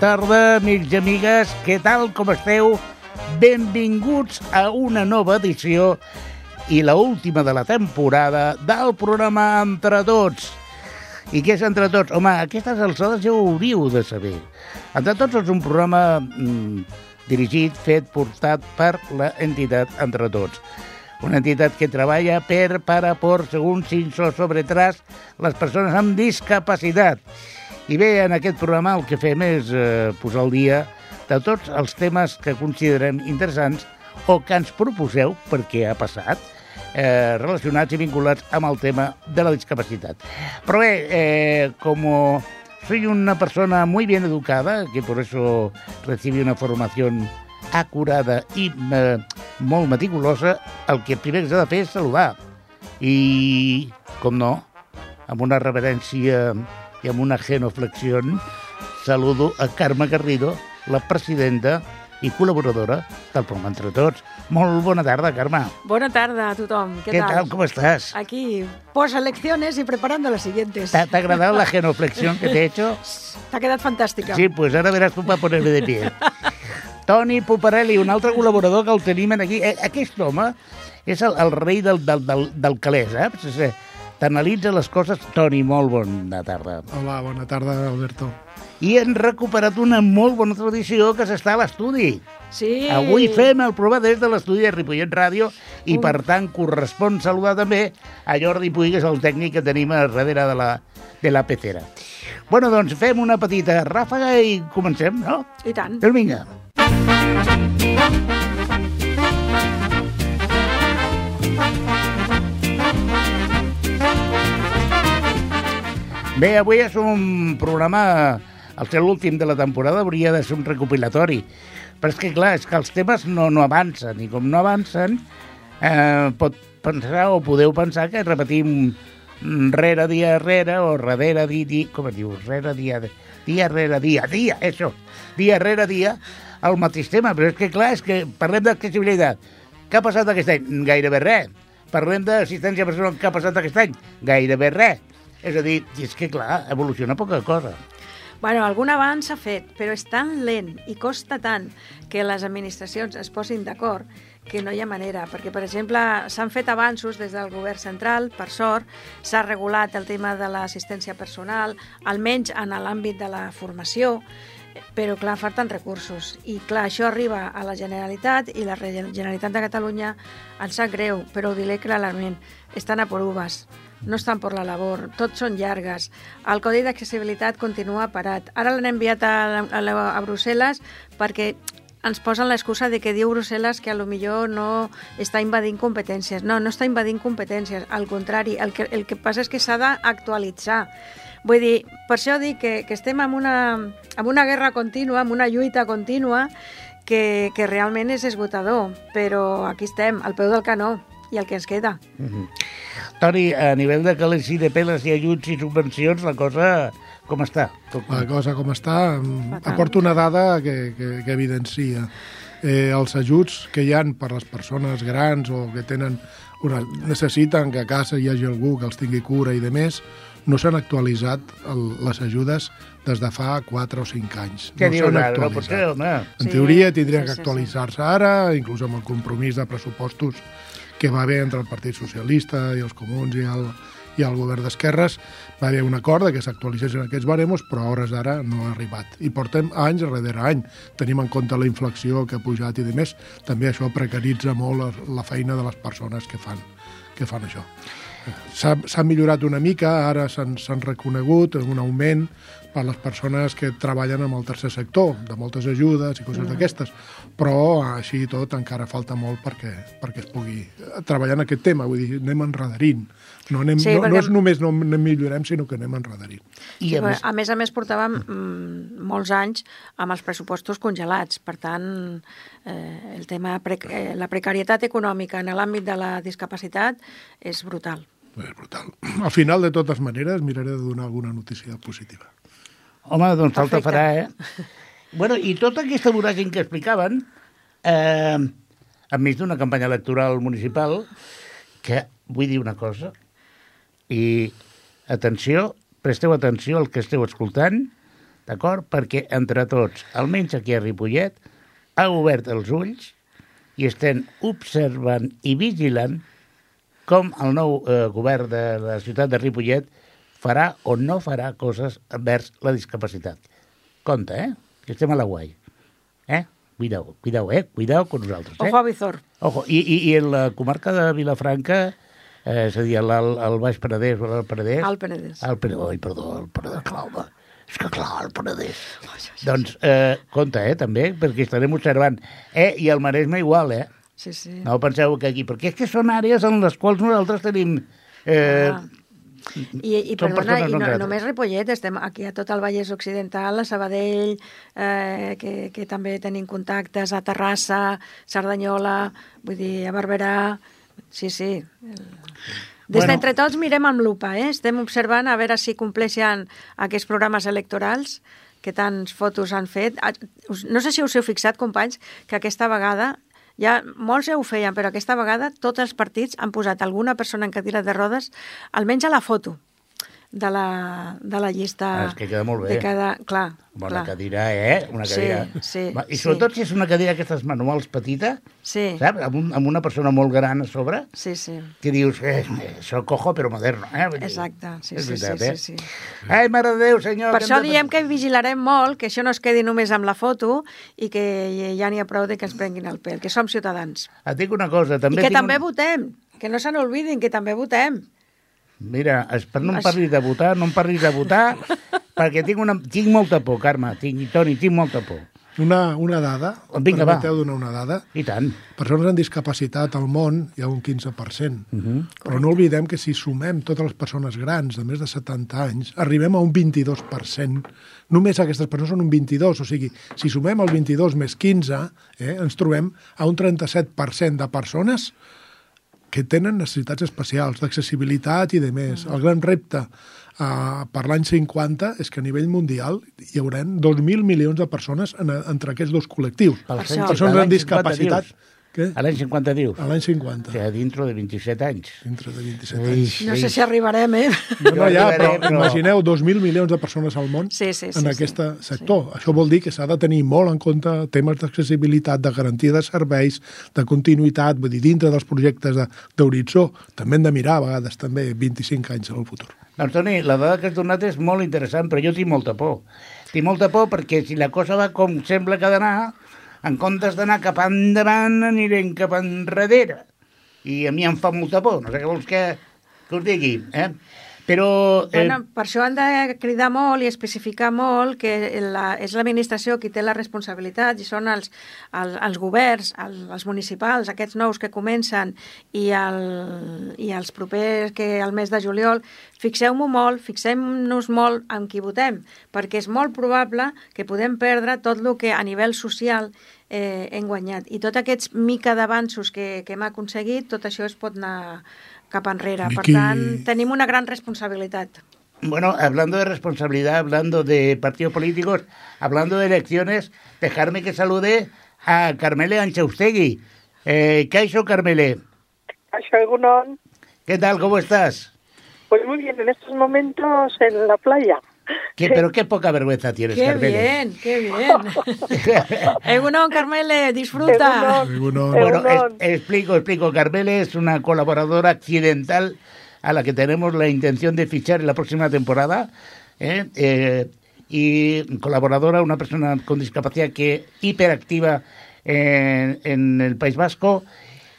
tarda, amics i amigues. Què tal, com esteu? Benvinguts a una nova edició i la última de la temporada del programa Entre Tots. I què és Entre Tots? Home, a aquestes alçades ja ho hauríeu de saber. Entre Tots és un programa mm, dirigit, fet, portat per la entitat Entre Tots. Una entitat que treballa per, para, por, segons, sin, so, sobre, tras, les persones amb discapacitat. I bé, en aquest programa el que fem és eh, posar al dia de tots els temes que considerem interessants o que ens proposeu, perquè ha passat, eh, relacionats i vinculats amb el tema de la discapacitat. Però bé, eh, como soy una persona muy bien educada, que por eso recibí una formación acurada i eh, molt meticulosa, el que primer que s'ha de fer és saludar. I, com no, amb una reverència i amb una genoflexió, saludo a Carme Garrido, la presidenta i col·laboradora del programa Entre Tots. Molt bona tarda, Carme. Bona tarda a tothom. Què, Què tal? Com estàs? Aquí, poselecciones y preparando las siguientes. ¿Te, te ha agradado la genoflexión que te he hecho? T'ha quedat fantàstica. Sí, pues ara veràs tu per poner-me de pie. Toni Puparelli, un altre col·laborador que el tenim aquí. Eh, Aquest home és el, el rei del, del, del, del calés, saps? Eh, T'analitza les coses. Toni, molt bona tarda. Hola, bona tarda, Alberto. I hem recuperat una molt bona tradició que s'està a l'estudi. Sí. Avui fem el programa des de l'estudi de Ripollet Ràdio i, per tant, correspon saludar també a Jordi Puig, que és el tècnic que tenim a darrere de la, de la pecera. Bueno, doncs fem una petita ràfaga i comencem, no? I tant. Doncs vinga. Bé, avui és un programa, al ser l'últim de la temporada, hauria de ser un recopilatori. Però és que, clar, és que els temes no, no avancen, i com no avancen, eh, pot pensar o podeu pensar que repetim rere dia rere o darrere dia, dia com es diu, rere dia, dia rere dia, dia, això, dia rere dia, el mateix tema, però és que clar, és que parlem d'accessibilitat. Què ha passat aquest any? Gairebé res. Parlem d'assistència personal, què ha passat aquest any? Gairebé res. És a dir, és que clar, evoluciona poca cosa. Bueno, algun avanç s'ha fet, però és tan lent i costa tant que les administracions es posin d'acord que no hi ha manera, perquè, per exemple, s'han fet avanços des del govern central, per sort, s'ha regulat el tema de l'assistència personal, almenys en l'àmbit de la formació, però, clar, falten recursos. I, clar, això arriba a la Generalitat i la Generalitat de Catalunya ens sap greu, però ho diré clarament, estan a por uvas no estan per la labor, tots són llargues. El Codi d'Accessibilitat continua parat. Ara l'han enviat a, a, a Brussel·les perquè ens posen l'excusa de que diu Brussel·les que a lo millor no està invadint competències. No, no està invadint competències, al contrari, el que, el que passa és que s'ha d'actualitzar. Vull dir, per això dic que, que estem en una, en una guerra contínua, en una lluita contínua, que, que realment és esgotador, però aquí estem, al peu del canó, i el que ens queda. Mm -hmm. Toni, a nivell de calés i de peles i ajuts i subvencions, la cosa com està? La cosa com està, aporto una dada que, que, que evidencia eh, els ajuts que hi han per les persones grans o que tenen una, necessiten que a casa hi hagi algú que els tingui cura i de més, no s'han actualitzat el, les ajudes des de fa 4 o 5 anys. Què no s'han ara? No ser. En Sí, teoria tindrien sí, que sí, sí. actualitzar-se ara, inclús amb el compromís de pressupostos que va haver entre el Partit Socialista i els Comuns i el, i el govern d'esquerres, va haver un acord de que s'actualitzessin aquests baremos, però a hores d'ara no ha arribat. I portem anys darrere any. Tenim en compte la inflació que ha pujat i de més. També això precaritza molt la feina de les persones que fan, que fan això. S'ha s'ha millorat una mica, ara s'han s'han reconegut un augment per les persones que treballen amb el tercer sector, de moltes ajudes i coses mm. d'aquestes, però així i tot encara falta molt perquè, perquè es pugui eh, treballar en aquest tema, vull dir, anem enredarint. No, anem, Sí, no, perquè- no és només no, no millorem, sinó que anem enredarint. I Sí, a més, a més a més, portàvem mm, molts anys amb els pressupostos congelats. Per tant, eh, el tema pre eh, la precarietat econòmica en l'àmbit de la discapacitat és brutal. És brutal. Al final, de totes maneres, miraré de donar alguna notícia positiva. home, doncs falta farà, eh? Bueno, i tota aquesta voràgin que explicaven, eh, enmig d'una campanya electoral municipal, que vull dir una cosa, i atenció, presteu atenció al que esteu escoltant, d'acord? Perquè entre tots, almenys aquí a Ripollet, ha obert els ulls i estem observant i vigilant com el nou eh, govern de la ciutat de Ripollet farà o no farà coses envers la discapacitat. Compte, eh? Que estem a la guai. Eh? Cuidao, cuidao, eh? Cuidao con nosaltres, eh? Ojo a Bizor. Ojo. I, i, I en la comarca de Vilafranca, eh, és a dir, al, al Baix Penedès o al Penedès... Al Penedès. Al Penedès, oi, perdó, el Penedès, clar, home. És que clar, el Penedès. Doncs, eh, compte, eh, també, perquè estarem observant. Eh, i el Maresme igual, eh? Sí, sí. No penseu que aquí... Perquè és que són àrees en les quals nosaltres tenim... Eh, Ah. I, i perdona, i no només Ripollet, estem aquí a tot el Vallès Occidental, a Sabadell, eh, que, que també tenim contactes, a Terrassa, Cerdanyola, vull dir, a Barberà... Sí, sí. Des Bueno. d'entre tots mirem amb lupa, eh? Estem observant a veure si compleixen aquests programes electorals que tants fotos han fet. Ah, No sé si us heu fixat, companys, que aquesta vegada ja molts ja ho feien, però aquesta vegada tots els partits han posat alguna persona en cadira de rodes, almenys a la foto de la, de la llista. Ah, és que queda molt bé. De cada... Clar, bona clar. cadira, eh? Una Sí, cadira. sí, Va, I sí. sobretot si és una cadira d'aquestes manuals petita, Sí, saps? Amb, un, amb una persona molt gran a sobre, sí, sí. que dius, eh, això cojo però moderno, eh? Exacte, sí, és sí, veritat, sí, eh? sí, sí. Ai, mare de Déu, senyor... Per això de- diem que vigilarem molt, que això no es quedi només amb la foto i que ja n'hi ha prou de que ens prenguin el pèl, que som ciutadans. Et dic una cosa, també I que també un... votem, que no se n'oblidin, que també votem. Mira, es- per no em parlis de votar, no em parlis de votar, perquè tinc, una, tinc molta por, Carme, tinc, Toni, tinc molta por. Una, una dada, Vinga, va. permeteu donar una dada, I tant. persones amb discapacitat al món hi ha un 15%. Uh -huh. Però no oblidem que si sumem totes les persones grans de més de 70 anys, arribem a un 22%. Només aquestes persones són un 22%, o sigui, si sumem el 22 més 15, eh, ens trobem a un 37% de persones que tenen necessitats especials, d'accessibilitat i de més. El gran repte uh, per l'any 50 és que a nivell mundial hi haurà 2.000 milions de persones en, entre aquests dos col·lectius. Pel això. Persones amb 50 discapacitat. dius. Què? A l'any 50 dius. A l'any O 50, sigui, dintre de 27 anys. dintre de 27 anys. No sé si arribarem, eh? No, no, ja, arribaré, però, però- imagineu 2.000 milions de persones al món Sí, sí, sí, en sí. aquest sector. Això vol dir que s'ha de tenir molt en compte temes d'accessibilitat, de garantia de serveis, de continuïtat, vull dir, dintre dels projectes de- d'horitzó. També hem de mirar, a vegades, també 25 anys en el futur. Doncs, Toni, la dada que has donat és molt interessant, però jo tinc molta por. Tinc molta por perquè si la cosa va com sembla que ha d'anar, en comptes d'anar cap endavant, anirem cap enrere. I a mi em fa molta por. No sé què vols que, que us digui, eh? Però... Eh, Bueno, per això han de cridar molt i especificar molt que la, és l'administració qui té la responsabilitat i són els, els, els governs, els, els municipals, aquests nous que comencen i, el, i els propers que al mes de juliol, fixeu-m'ho molt, fixem-nos molt en qui votem, perquè és molt probable que podem perdre tot el que a nivell social eh, hem guanyat. I tots aquests mica d'avanços que, que hem aconseguit, tot això es pot anar cap enrere. Per tant, tenim una gran responsabilitat. Bueno, hablando de responsabilidad, hablando de partidos políticos, hablando de elecciones, dejarme que salude a Carmele Anchaustegui. Eh, ¿Qué ha hecho Carmele? ¿Qué tal? ¿Cómo estás? pues muy bien, en estos momentos en la playa. ¿Qué, pero qué poca vergüenza tienes, ¡Qué Carmele. bien, qué bien! Egunon, Carmele, disfruta. Egunon. Bueno, es- explico, explico. Carmele es una colaboradora accidental a la que tenemos la intención de fichar en la próxima temporada. ¿eh? Eh, y colaboradora, una persona con discapacidad que hiperactiva en, en el País Vasco.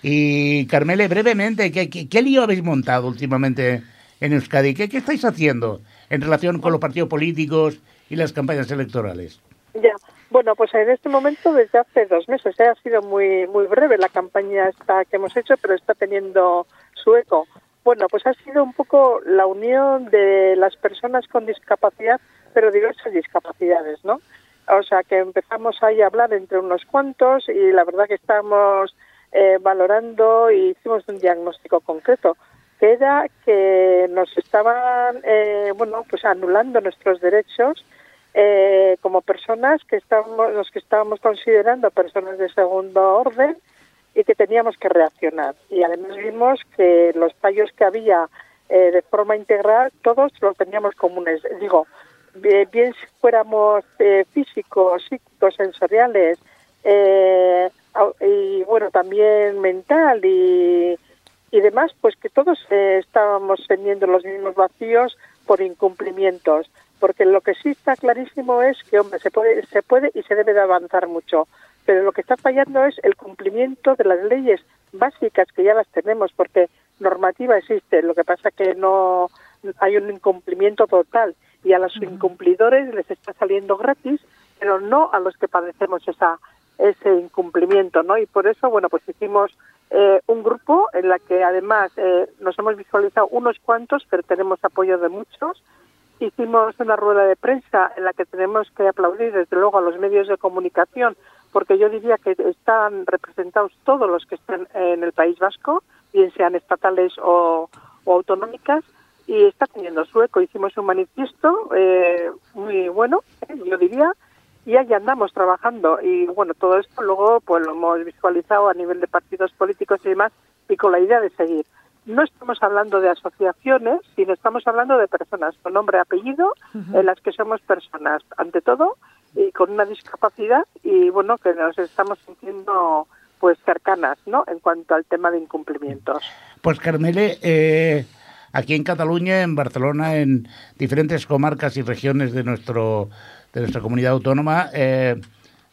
Y Carmele, brevemente, ¿qué, qué, qué lío habéis montado últimamente en Euskadi? ¿Qué, ¿Qué estáis haciendo en relación con los partidos políticos y las campañas electorales? Ya. Bueno, pues en este momento desde hace dos meses, ¿eh? ha sido muy muy breve la campaña esta que hemos hecho, pero está teniendo su eco. Bueno, pues ha sido un poco la unión de las personas con discapacidad, pero diversas discapacidades, ¿no? O sea, que empezamos ahí a hablar entre unos cuantos y la verdad que estamos eh, valorando y hicimos un diagnóstico concreto, que era que nos estaban, eh, bueno, pues anulando nuestros derechos eh, como personas que estábamos, los que estábamos considerando personas de segundo orden y que teníamos que reaccionar. Y además vimos que los fallos que había eh, de forma integral, todos los teníamos comunes. Digo, bien, bien si fuéramos eh, físicos, psíquicos, sensoriales, eh, y bueno, también mental y, y demás, pues que todos eh, estábamos teniendo los mismos vacíos por incumplimientos. Porque lo que sí está clarísimo es que, hombre, se puede, se puede y se debe de avanzar mucho. Pero lo que está fallando es el cumplimiento de las leyes básicas que ya las tenemos, porque normativa existe. Lo que pasa que no hay un incumplimiento total y a los incumplidores les está saliendo gratis, pero no a los que padecemos esa ese incumplimiento, ¿no? Y por eso, bueno, pues hicimos eh, un grupo en la que además eh, nos hemos visualizado unos cuantos, pero tenemos apoyo de muchos. Hicimos una rueda de prensa en la que tenemos que aplaudir desde luego a los medios de comunicación, porque yo diría que están representados todos los que estén en el País Vasco, bien sean estatales o, o autonómicas, y está teniendo su eco. Hicimos un manifiesto eh, muy bueno, eh, yo diría, y ahí andamos trabajando. Y bueno, todo esto luego pues lo hemos visualizado a nivel de partidos políticos y demás, y con la idea de seguir. No estamos hablando de asociaciones, sino estamos hablando de personas con nombre y apellido, en las que somos personas, ante todo, y con una discapacidad, y bueno, que nos estamos sintiendo pues cercanas, ¿no? En cuanto al tema de incumplimientos. Pues Carmele, eh, aquí en Cataluña, en Barcelona, en diferentes comarcas y regiones de nuestro de nuestra comunidad autónoma, eh,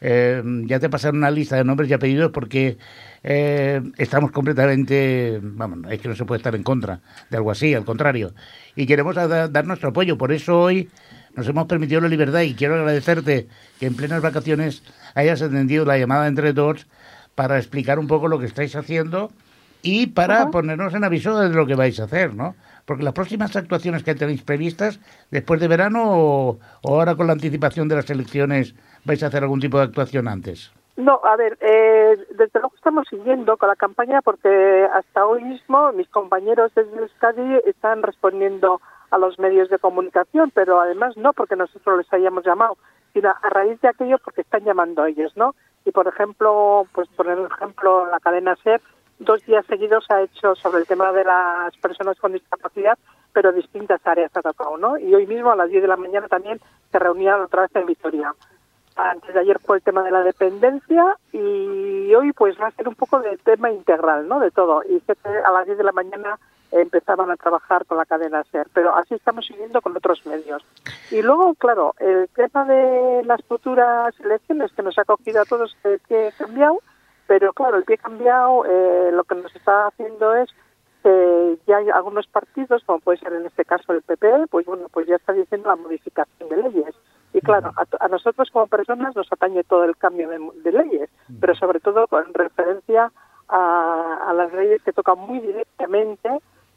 eh, ya te pasaron una lista de nombres y apellidos porque eh, estamos completamente, vamos, es que no se puede estar en contra de algo así, al contrario. Y queremos da- dar nuestro apoyo, por eso hoy nos hemos permitido la libertad y quiero agradecerte que en plenas vacaciones hayas atendido la llamada entre todos para explicar un poco lo que estáis haciendo y para Ajá. ponernos en aviso de lo que vais a hacer, ¿no? Porque las próximas actuaciones que tenéis previstas después de verano o, o ahora con la anticipación de las elecciones vais a hacer algún tipo de actuación antes. No, a ver, eh, desde luego estamos siguiendo con la campaña porque hasta hoy mismo mis compañeros desde Euskadi están respondiendo a los medios de comunicación, pero además no porque nosotros les hayamos llamado, sino a raíz de aquello porque están llamando a ellos, ¿no? Y por ejemplo, pues un ejemplo, la cadena SER, dos días seguidos ha hecho sobre el tema de las personas con discapacidad, pero distintas áreas ha tocado, ¿no? Y hoy mismo a las 10 de la mañana también se reunían otra vez en Vitoria. Antes de ayer fue el tema de la dependencia y hoy pues va a ser un poco de tema integral, ¿no? De todo. Y que a las 10 de la mañana empezaban a trabajar con la cadena SER, pero así estamos siguiendo con otros medios. Y luego, claro, el tema de las futuras elecciones que nos ha cogido a todos el pie cambiado, pero claro, el pie cambiado eh, lo que nos está haciendo es que ya hay algunos partidos, como puede ser en este caso el PP, pues bueno, pues ya está diciendo la modificación de leyes. Y claro, a, a nosotros como personas nos atañe todo el cambio de, de leyes, pero sobre todo con referencia a, a las leyes que tocan muy directamente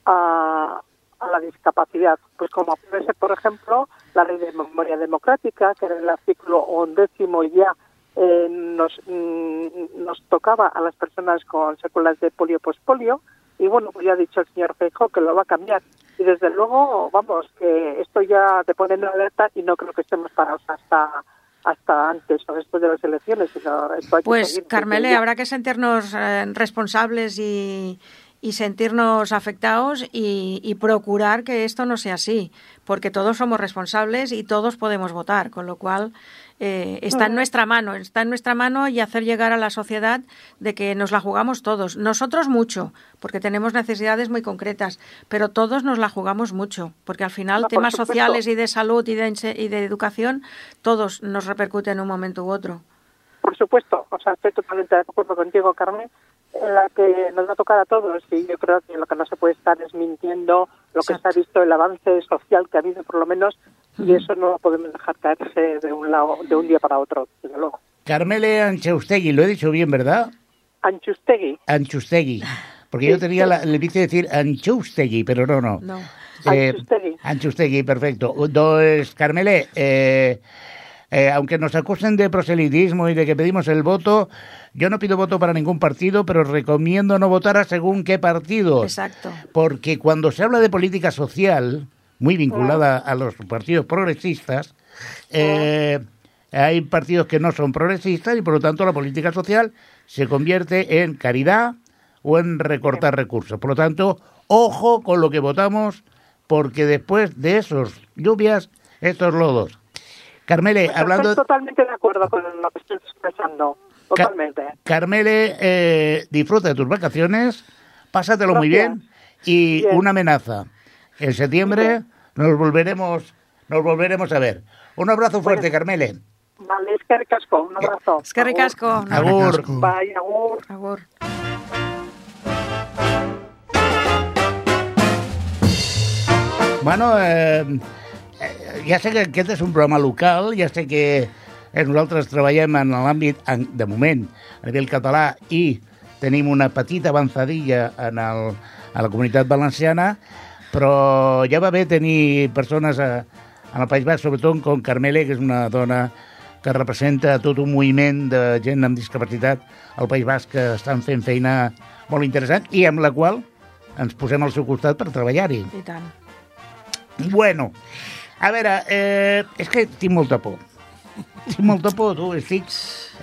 a, a la discapacidad, pues como puede ser, por ejemplo, la ley de memoria democrática, que en el artículo undécimo ya eh, nos, mm, nos tocaba a las personas con secuelas de polio pospolio, y bueno, pues ya ha dicho el señor Feijóo que lo va a cambiar. Y desde luego, vamos, que esto ya te pone en alerta y no creo que estemos parados hasta hasta antes o después de las elecciones. Sino esto hay que Pues, seguir Carmele, habrá que sentirnos eh, responsables y, y sentirnos afectados y, y procurar que esto no sea así, porque todos somos responsables y todos podemos votar, con lo cual eh, está en nuestra mano, está en nuestra mano y hacer llegar a la sociedad de que nos la jugamos todos. Nosotros mucho, porque tenemos necesidades muy concretas, pero todos nos la jugamos mucho, porque al final No, temas sociales y de salud y de, y de educación, todos nos repercuten en un momento u otro. Por supuesto, o sea, estoy totalmente de acuerdo contigo, Carmen, en la que nos va a tocar a todos y yo creo que lo que no se puede estar es mintiendo lo que se ha visto, el avance social que ha habido por lo menos y eso no lo podemos dejar caerse de un lado, de un día para otro, desde luego. Carmele Anchustegui, lo he dicho bien, ¿verdad? Anchustegui, Anchustegui. Porque yo tenía la, le quise decir Anchustegui, pero no, no. No. Eh, Anchustegui. Anchustegui, perfecto. Dos, Carmele, eh, eh, aunque nos acusen de proselitismo y de que pedimos el voto, yo no pido voto para ningún partido, pero recomiendo no votar a según qué partidos. Exacto. Porque cuando se habla de política social, muy vinculada a los partidos progresistas, eh, hay partidos que no son progresistas y por lo tanto la política social se convierte en caridad o en recortar recursos. Por lo tanto, ojo con lo que votamos, porque después de esos lluvias estos lodos. Carmele, Pues hablando... Estoy totalmente de acuerdo con lo que estás expresando. Totalmente. Carmele, eh, disfruta de tus vacaciones, pásatelo muy bien y Bien. una amenaza. En septiembre nos volveremos, nos volveremos a ver. Un abrazo fuerte, Carmele. Vale, es que ricasco. Un abrazo. És que ricasco. Agur. Casco. Bye, agur. Agur. Bueno, eh, eh, ja sé que aquest és un programa local, ja sé que eh, nosaltres treballem en l'àmbit, de moment, a nivell català i tenim una petita avançadilla en, el, a la comunitat valenciana, però ja va bé tenir persones a, en el País Basc, sobretot com Carmele, que és una dona que representa tot un moviment de gent amb discapacitat al País Basc que estan fent feina molt interessant i amb la qual ens posem al seu costat per treballar-hi. I tant. Bueno, a veure, eh, és que tinc molta por. Tinc molta por, tu. Estic,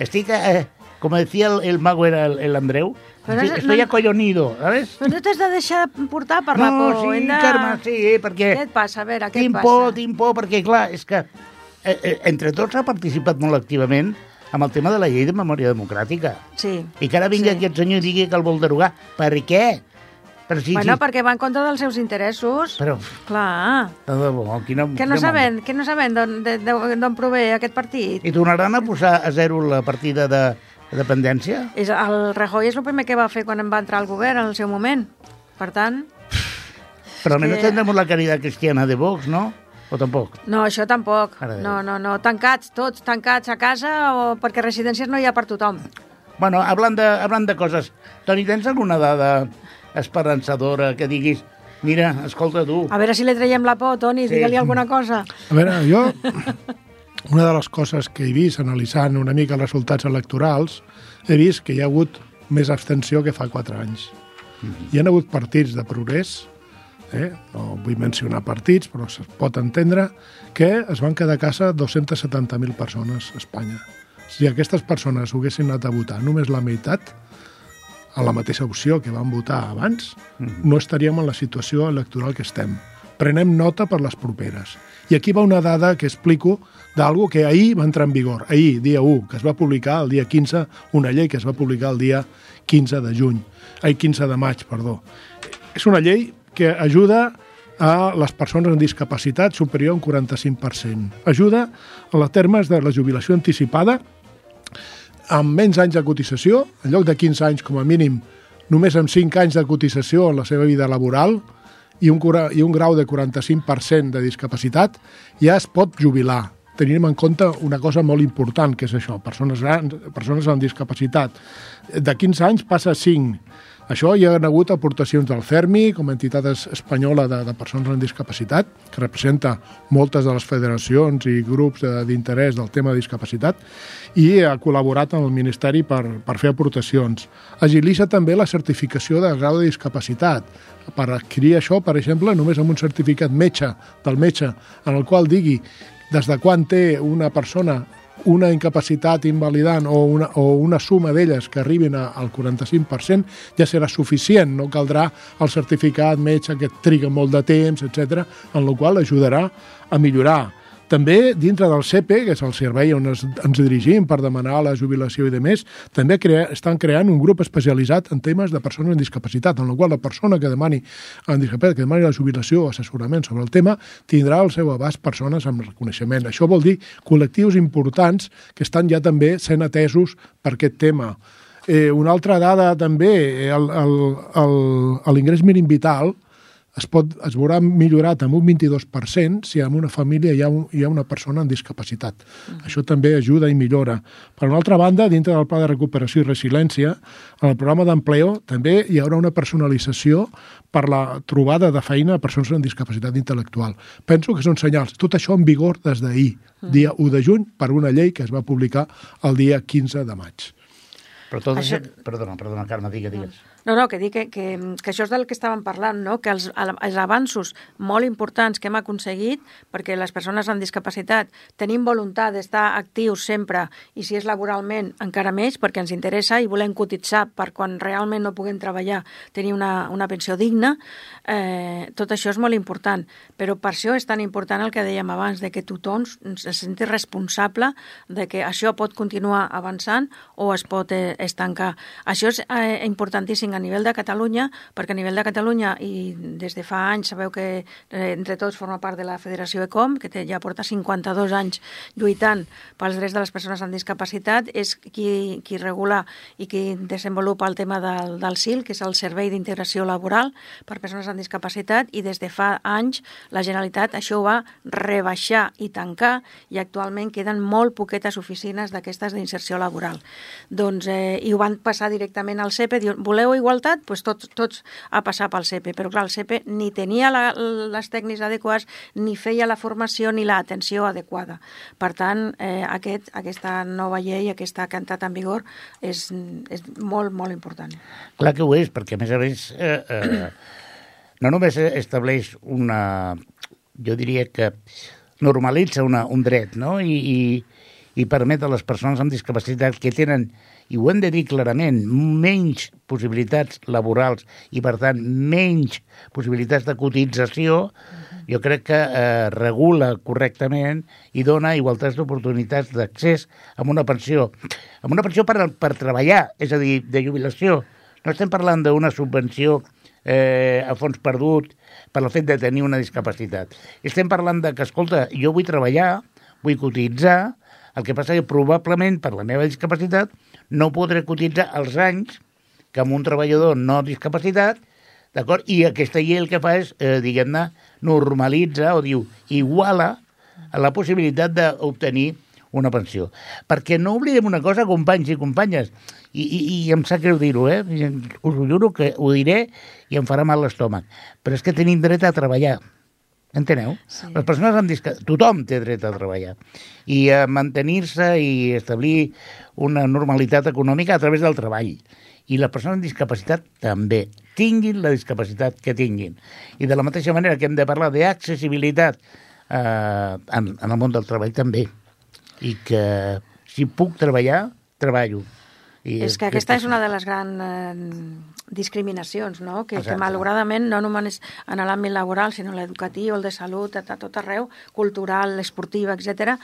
estic eh, com decía el, el mago era el, el Andreu, Però estoy, no- estoy no- acollonido, ¿sabes? Però no t'has de deixar portar per la no, por. sí, hem de... Carme, sí, perquè Què et passa? A veure, què et tinc passa? por, tinc por, perquè, clar, és que eh, eh, entre tots ha participat molt activament amb el tema de la llei de memòria democràtica. Sí. I que ara vingui Sí. aquest senyor i digui que el vol derogar. Per què? Però si, Bueno, si... perquè va en contra dels seus interessos. Però, Clar. de debò, quina... Que no sabem, que no sabem d'on prové aquest partit. I tornaran a posar a zero la partida de dependència? És, el Rajoy és el primer que va fer quan em va entrar al govern en el seu moment. Per tant, Pero al menos que- tendremos la caridad cristiana de Vox, ¿no? O tampoc? no, això tampoc. No, no, no. Tancats, tots tancats a casa o perquè residències no hi ha per tothom. Bueno, hablant de, hablant de coses, Toni, tens alguna dada esperançadora que diguis mira, escolta tu, A veure si li traiem la por, Toni, Sí. digue-li alguna cosa. A veure, jo, una de les coses que he vist analitzant una mica els resultats electorals, he vist que hi ha hagut més abstenció que fa quatre anys. Hi han hagut partits de progrés, eh? no vull mencionar partits, però es pot entendre, que es van quedar a casa 270.000 persones a Espanya. Si aquestes persones ho haguessin anat a votar només la meitat, a la mateixa opció que van votar abans, no estaríem en la situació electoral que estem. Prenem nota per les properes. I aquí va una dada que explico d'algo que ahir va entrar en vigor. Ahir, dia 1, que es va publicar el dia 15, una llei que es va publicar el dia 15 de juny. Ai, 15 de maig, perdó. És una llei que ajuda a les persones amb discapacitat superior a un 45%. Ajuda a les termes de la jubilació anticipada amb menys anys de cotització, en lloc de 15 anys com a mínim, només amb 5 anys de cotització en la seva vida laboral i un, i un grau de 45% de discapacitat, ja es pot jubilar. Tenim en compte una cosa molt important, que és això, persones grans, persones amb discapacitat. De 15 anys passa a 5. Això hi ha hagut aportacions del CERMI, com a entitat es- espanyola de, de persones amb discapacitat, que representa moltes de les federacions i grups d'interès del tema de discapacitat, i ha col·laborat amb el Ministeri per, per fer aportacions. Agilitza també la certificació de grau de discapacitat. Per adquirir això, per exemple, només amb un certificat metge, del metge, en el qual digui des de quan té una persona una incapacitat invalidant o una, o una suma d'elles que arribin a, al 45% ja serà suficient, no caldrà el certificat metge que triga molt de temps, etc, en la qual ajudarà a millorar. També, dintre del CEPE, que és el servei on es, ens dirigim per demanar la jubilació i de més, també crea, estan creant un grup especialitzat en temes de persones amb discapacitat, en la qual la persona que demani amb discapacitat, que demani la jubilació o assessorament sobre el tema, tindrà al seu abast persones amb reconeixement. Això vol dir col·lectius importants que estan ja també sent atesos per aquest tema. Eh, una altra dada també, eh, l'ingrés mínim vital, es, pot, es veurà millorat amb un 22% si en una família hi ha, un, hi ha una persona amb discapacitat. Això també ajuda i millora. Per una altra banda, dintre del Pla de Recuperació i Resiliència, en el programa d'empleo també hi haurà una personalització per la trobada de feina a persones amb discapacitat intel·lectual. Penso que són senyals. Tot això en vigor des d'ahir, dia 1 de juny, per una llei que es va publicar el dia 15 de maig. Però tot això... Això- Perdona, perdona, Carme, digues, digues. No, no, que dic que, que, que això és del que estàvem parlant, no? que els, els avanços molt importants que hem aconseguit, perquè les persones amb discapacitat tenim voluntat d'estar actius sempre, i si és laboralment encara més, perquè ens interessa i volem cotitzar per quan realment no puguem treballar, tenir una, una pensió digna, eh, tot això és molt important. Però per això és tan important el que dèiem abans, de que tothom se senti responsable de que això pot continuar avançant o es pot eh, estancar. Això és eh, importantíssim a nivell de Catalunya, perquè a nivell de Catalunya, i des de fa anys sabeu que eh, entre tots forma part de la Federació ECOM, que té, ja porta 52 anys lluitant pels drets de les persones amb discapacitat, és qui, qui regula i qui desenvolupa el tema del, del SIL, que és el Servei d'Integració Laboral per Persones amb Discapacitat, i des de fa anys la Generalitat això ho va rebaixar i tancar, i actualment queden molt poquetes oficines d'aquestes d'inserció laboral. Doncs, eh, I ho van passar directament al CEPE, diuen, voleu igual igualtat, pues tots, tots a passar pel CEPE. Però clar, el CEPE ni tenia la, les tècnics adequades, ni feia la formació ni l'atenció adequada. Per tant, eh, aquest, aquesta nova llei, aquesta que ha entrat en vigor, és, és molt, molt important. Clar que ho és, perquè a més a més eh, eh, no només estableix una... jo diria que normalitza una, un dret, no? I, i, i permet a les persones amb discapacitat que tenen i ho hem de dir clarament, menys possibilitats laborals i, per tant, menys possibilitats de cotització, jo crec que eh, regula correctament i dona igualtats d'oportunitats d'accés a una pensió. Amb una pensió per, per treballar, és a dir, de jubilació. No estem parlant d'una subvenció eh, a fons perdut per el fet de tenir una discapacitat. Estem parlant de que, escolta, jo vull treballar, vull cotitzar, el que passa que probablement per la meva discapacitat no podré cotitzar els anys que amb un treballador no discapacitat, d'acord? I aquesta llei el que fa és, eh, diguem-ne, normalitza o diu, iguala la possibilitat d'obtenir una pensió. Perquè no oblidem una cosa, companys i companyes, i, i, i em sap greu dir-ho, eh? us ho juro que ho diré i em farà mal l'estómac, però és que tenim dret a treballar. Enteneu? Sí. Les persones amb discapacitat... Tothom té dret a treballar. I a mantenir-se i establir una normalitat econòmica a través del treball. I les persones amb discapacitat també. Tinguin la discapacitat que tinguin. I de la mateixa manera que hem de parlar d'accessibilitat eh, en, en el món del treball també. I que si puc treballar, treballo. I és que aquesta és una de les grans eh, discriminacions, no? que, que malauradament no només en l'àmbit laboral, sinó l'educatiu, el de salut, a, a tot arreu, cultural, esportiva, etc.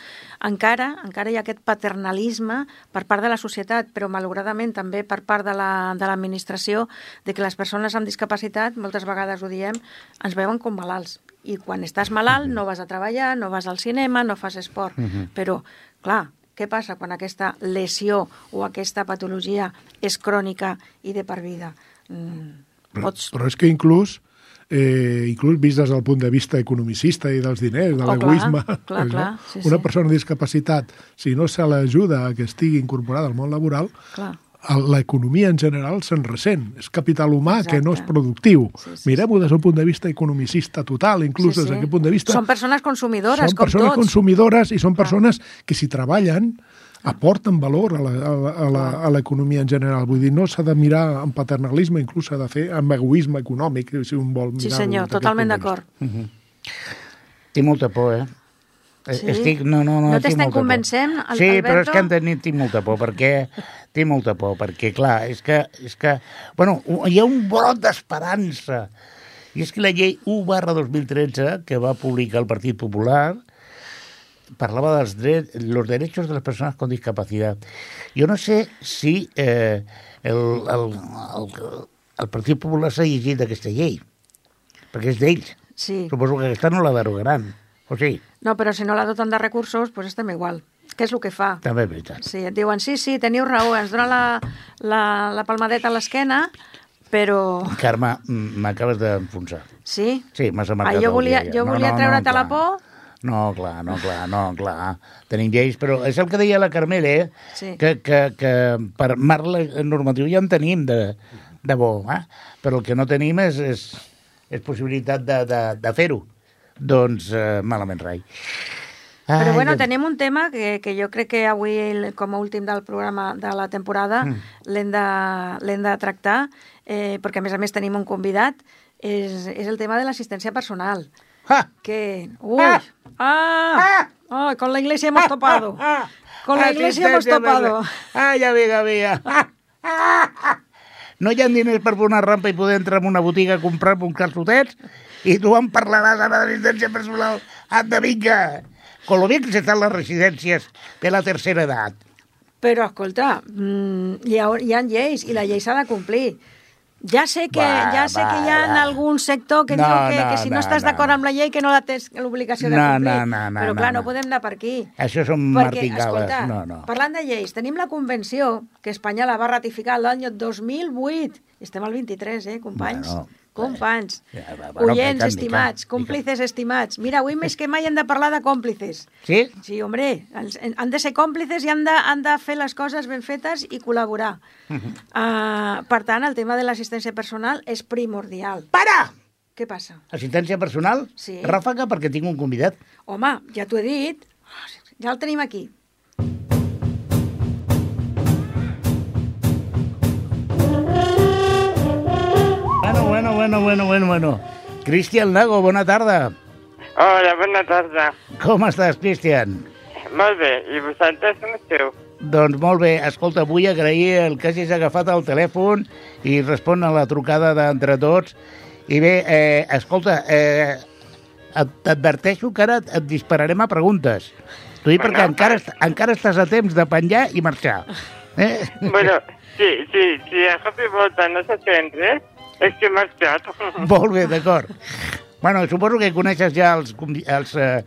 encara encara hi ha aquest paternalisme per part de la societat, però malauradament també per part de l'administració, la, de, de que les persones amb discapacitat, moltes vegades ho diem, ens veuen com malalts. I quan estàs malalt no vas a treballar, no vas al cinema, no fas esport. Uh -huh. Però, clar, què passa quan aquesta lesió o aquesta patologia és crònica i de per vida? Mm, pots... però, però és que inclús eh, inclús vist des del punt de vista economicista i dels diners, de oh, l'egoisme. Sí, una sí. persona amb discapacitat, si no se l'ajuda a que estigui incorporada al món laboral, clar l'economia en general se'n ressent. És capital humà Exacte. que no és productiu. Sí, sí, Mirem-ho des del punt de vista economicista total, inclús sí, sí. des d'aquest punt de vista... Són persones consumidores, són com persones tots. consumidores i són persones que si treballen aporten valor a l'economia en general. Vull dir, no s'ha de mirar amb paternalisme, inclús s'ha de fer amb egoisme econòmic, si un vol mirar Sí senyor, totalment d'acord. Uh -huh. Tinc molta por, eh? Eh, sí? Estic, no, no, no, no t'estan convencent, por. Sí, Alberto? però és que han tenit, tinc molta por, perquè tinc molta por, perquè, clar, és que, és que bueno, hi ha un brot d'esperança. I és que la llei 1 barra 2013, que va publicar el Partit Popular, parlava dels drets, los derechos de les persones con discapacitat. Jo no sé si eh, el, el, el, el Partit Popular s'ha llegit aquesta llei, perquè és d'ells. Sí. Suposo que aquesta no la derogaran. O sigui... No, però si no la doten de recursos, doncs estem igual. Què és el que fa? També és veritat. Sí, et diuen, sí, sí, teniu raó, ens dona la, la, la palmadeta a l'esquena, però... Carme, m'acabes d'enfonsar. Sí? Sí, m'has marcat ah, jo volia, jo volia no, no, treure't no, la por... No, clar, no, clar, no, clar. Tenim lleis, però és el que deia la Carmela, eh? Sí. Que, que, que per marc normatiu ja en tenim de, de bo, eh? Però el que no tenim és, és, és possibilitat de, de, de fer-ho doncs eh, malament rai. Però Ai, bueno, Déu. tenim un tema que, que jo crec que avui, el- com a últim del programa de la temporada, Mm. l'hem de, de tractar, eh, perquè a més a més tenim un convidat, és, és el tema de l'assistència personal. Ah! Que... ¡Uy! ¡Ah! ¡Ah! Con la iglesia hemos topado. Ah, Con la iglesia hemos topado. personal. Ai, amiga mia. Ah, ah, ah. No hi ha diners per fer una rampa i poder entrar en una botiga a comprar-me uns calçotets i tu em parlaràs ara d'assistència personal. Anda, vinga! Con lo bien que se están las residencias de la tercera edad. Però, escolta, mm, hi, ha, hi ha lleis i la llei s'ha de complir. Ja sé que, Va, ja sé va, que hi ha va. algun sector que No, diu que, no, que si no, no, estàs no, d'acord no. amb la llei que no la tens l'obligació de No, complir. no, no, no, Però clar, no. no podem anar per aquí. Això són Perquè, martingales. escolta, No, no. parlant de lleis, tenim la convenció que Espanya la va ratificar l'any 2008. Estem al 23, eh, companys? Bueno, companys. Ja, va, Oients estimats, còmplices estimats. Mira, avui més que mai hem de parlar de còmplices. Sí? Sí, els- han de ser còmplices i han de, han de fer les coses ben fetes i col·laborar. uh, per tant, el tema de l'assistència personal és primordial. Para! Què passa? Assistència personal? Sí. Ràfaga perquè tinc un convidat. Home, ja t'ho he dit, ja el tenim aquí. Bueno, bueno, bueno, bueno, bueno, bueno. Cristian Lago, bona tarda. Hola, bona tarda. Com estàs, Cristian? Molt bé, i vosaltres com esteu? Doncs molt bé, escolta, vull agrair el que hagis agafat el telèfon i respon a la trucada d'entre tots. I bé, eh, escolta, eh, t'adverteixo que ara et dispararem a preguntes. T'ho dic perquè encara, encara estàs a temps de penjar i marxar. Eh? Bueno, sí, sí, sí, a cop i volta no se sent res, és que he marxat. Molt bé, d'acord. Bueno, suposo que coneixes ja els, els eh,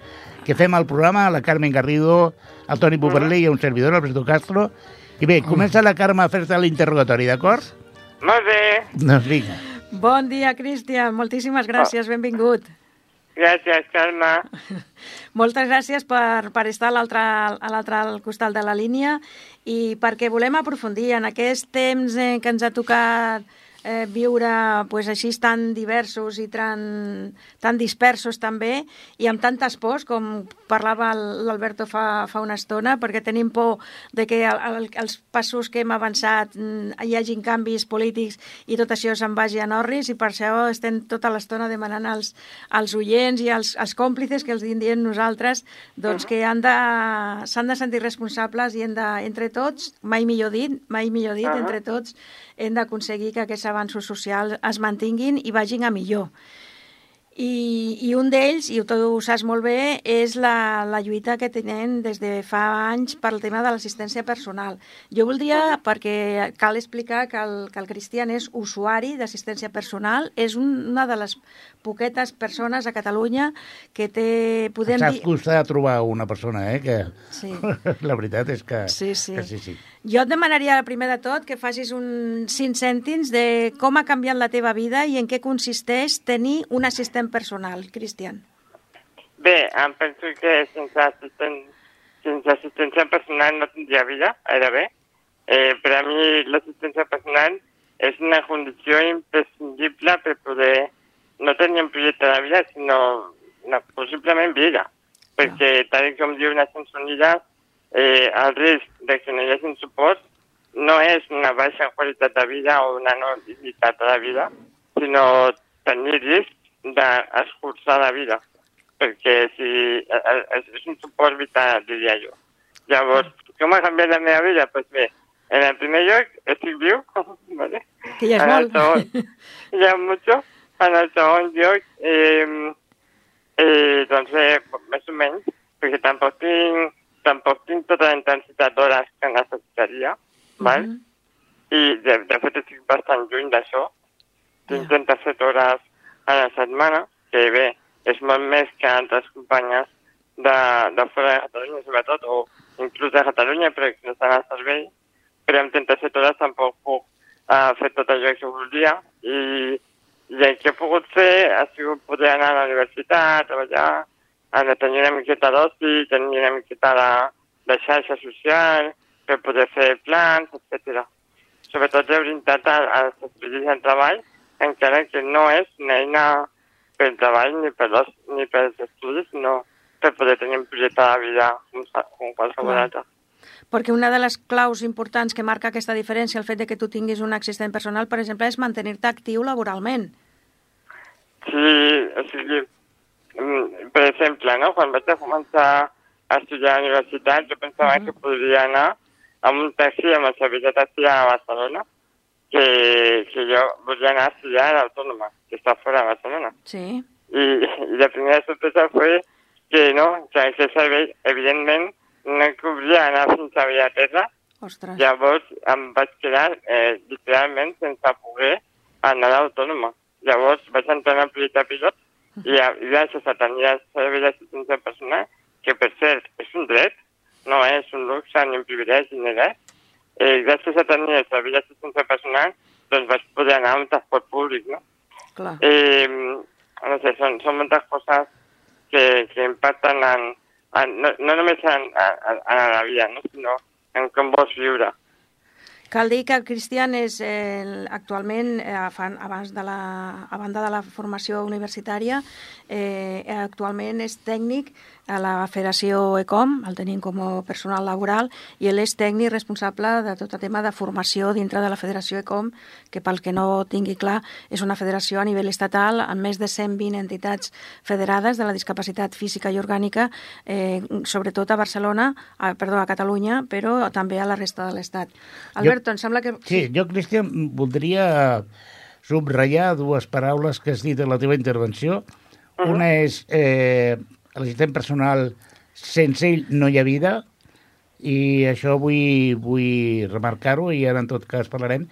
que fem el programa, la Carmen Garrido, el Toni Puperlé i un servidor, Alberto Castro. I bé, comença la Carme a fer-te l'interrogatori, d'acord? Molt bé, Doncs vinga. Bon dia, Cristian. Moltíssimes gràcies, benvingut. gràcies, Carme. Moltes gràcies per, per estar a l'altre a l'altre al costat de la línia i perquè volem aprofundir en aquest temps eh, que ens ha tocat eh, viure pues, així tan diversos i tan, tan dispersos també i amb tantes pors com parlava l'Alberto fa, fa una estona perquè tenim por de que el, el, els passos que hem avançat mm, hi hagin canvis polítics i tot això se'n vagi a Norris i per això estem tota l'estona demanant als, als oients i als, als còmplices que els diem nosaltres doncs que han de, s'han de sentir responsables i hem de, entre tots, mai millor dit, mai millor dit, Ahà. entre tots hem d'aconseguir que aquests avanços socials es mantinguin i vagin a millor. I, i un d'ells, i tu ho saps molt bé, és la, la lluita que tenen des de fa anys per al tema de l'assistència personal. Jo voldria, perquè cal explicar que el, que el Cristian és usuari d'assistència personal, és un, una de les poquetes persones a Catalunya que té, podem Saps dir... costar trobar una persona, eh? Que... Sí. La veritat és que... Sí, sí. Que sí, sí. Jo et demanaria, primer de tot, que facis un cinc cèntims de com ha canviat la teva vida i en què consisteix tenir un assistent personal, Cristian. Bé, em penso que sense, assistent, sense assistència personal no tindria vida, gairebé. Eh, per a mi l'assistència personal és una condició imprescindible per poder no tenir un projecte de vida, sinó una, possiblement vida. Perquè, tal com diu Nacions Unides, eh, el risc de que no hi hagi suport no és una baixa qualitat de vida o una no dignitat de vida, sinó tenir risc d'escurçar la vida, perquè si, eh, eh, és un suport vital, diria jo. Llavors, com ha canviat la meva vida? Doncs pues bé, en el primer lloc estic viu, ¿vale? Que ja és en molt. segon, ja mucho. En el segon lloc, eh, eh, doncs bé, més o menys, perquè tampoc tinc, tampoc tinc tota la intensitat d'hores que necessitaria, val? Mhm. I de, de fet estic bastant lluny d'això. Tinc 37 hores a la setmana, que bé, és molt més que altres companyes de, de fora de Catalunya, sobretot, o inclús de Catalunya, però que no estan al servei. Però amb 37 hores tampoc puc uh, fer tot allò que voldria. I, i el que he pogut fer ha sigut poder anar a la universitat, treballar, a tenir una miqueta d'oci, tenir una miqueta de, de xarxa social, per poder fer plans, etc. Sobretot he orientat als estudis del treball, encara que no és una eina pel treball ni per, los, ni pels estudis, sinó per poder tenir un projecte de vida com, com qualsevol altre. Perquè una de les claus importants que marca aquesta diferència, el fet de que tu tinguis un assistent personal, per exemple, és mantenir-te actiu laboralment. Sí, o sigui, per exemple, no? quan vaig a començar a estudiar a la universitat, jo pensava que podria anar amb un taxi, amb el servei de taxi a Barcelona, que, que jo volia anar a estudiar a l'Autònoma, que està fora de Barcelona. Sí. I, i la primera sorpresa fue que no, que aquest servei, evidentment, no cobria anar fins a Villaterra, Ostres. Llavors em vaig quedar eh, literalment sense poder anar a l'autònoma. Llavors vaig entrar en el projecte pilot i, a- gràcies a tenir el servei d'assistència personal, que per cert és un dret, no és un luxe ni un privilegi ni res, eh, gràcies a tenir el servei d'assistència personal doncs vaig poder anar amb transport públic, no? Clar. Eh, no sé, són, són moltes coses que, que impacten en, en, no, no només en, en, en la vida, no? sinó en com vols viure. Cal dir que el Cristian és eh, actualment, eh, abans de la, a banda de la formació universitària, eh, actualment és tècnic a la Federació ECOM, el tenim com a personal laboral, i ell és tècnic responsable de tot el tema de formació dintre de la Federació ECOM, que pel que no tingui clar és una federació a nivell estatal amb més de 120 entitats federades de la discapacitat física i orgànica, eh, sobretot a Barcelona, a, perdó, a Catalunya, però també a la resta de l'Estat. Alberto, em sembla que... Sí, jo, Cristian, voldria subratllar dues paraules que has dit en la teva intervenció. Una és eh, l'assistent personal, sense ell no hi ha vida, i això vull, vull remarcar-ho i ara en tot cas parlarem.